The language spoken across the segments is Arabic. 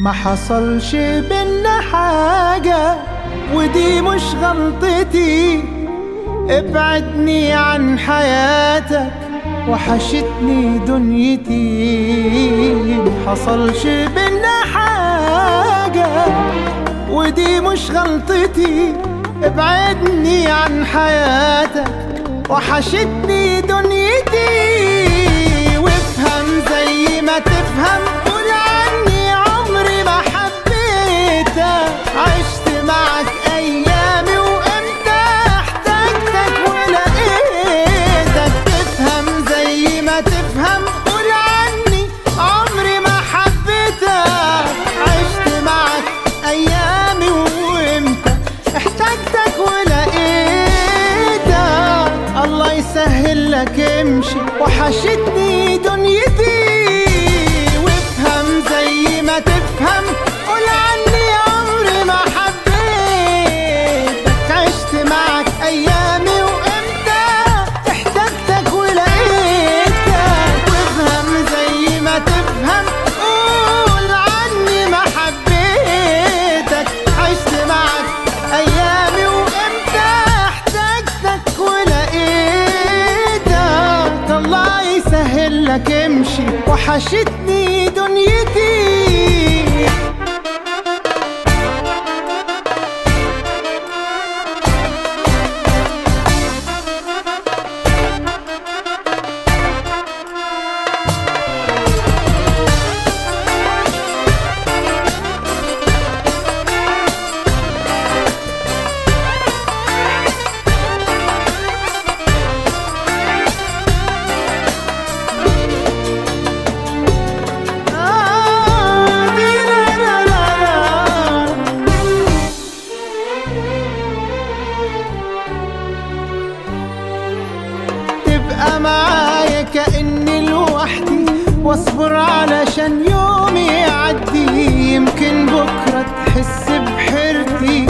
ما حصلش بينا حاجة ودي مش غلطتي. ابعدني عن حياتك وحشتني دنيتي. ما حصلش بينا حاجة ودي مش غلطتي. ابعدني عن حياتك وحشتني دنيتي. امشي لك امشي وحشتني دنيتي. واصبر علشان يومي يعدي. يمكن بكرة تحس بحيرتي.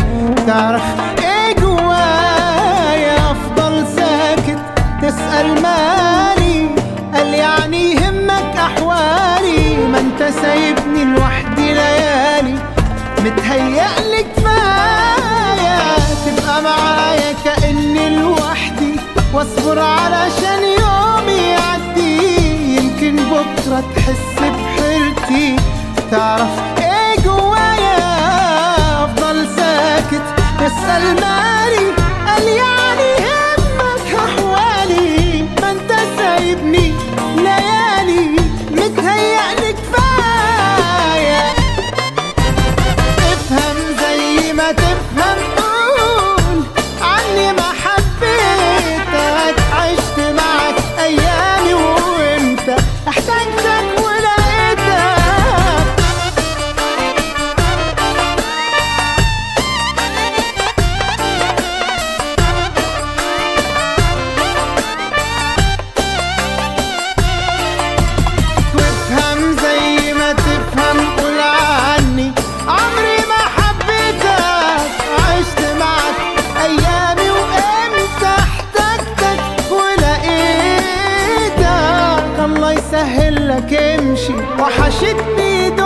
تعرف إيه جوايا؟ أفضل ساكت. تسأل مالي. قال يعني يهمك أحوالي. ما أنت سايبني لوحدي ليالي. متهيألي كفاية تبقى معايا كأني لوحدي. واصبر علشان بكرة تحس بحيرتي. تعرف وحشتني دنيتك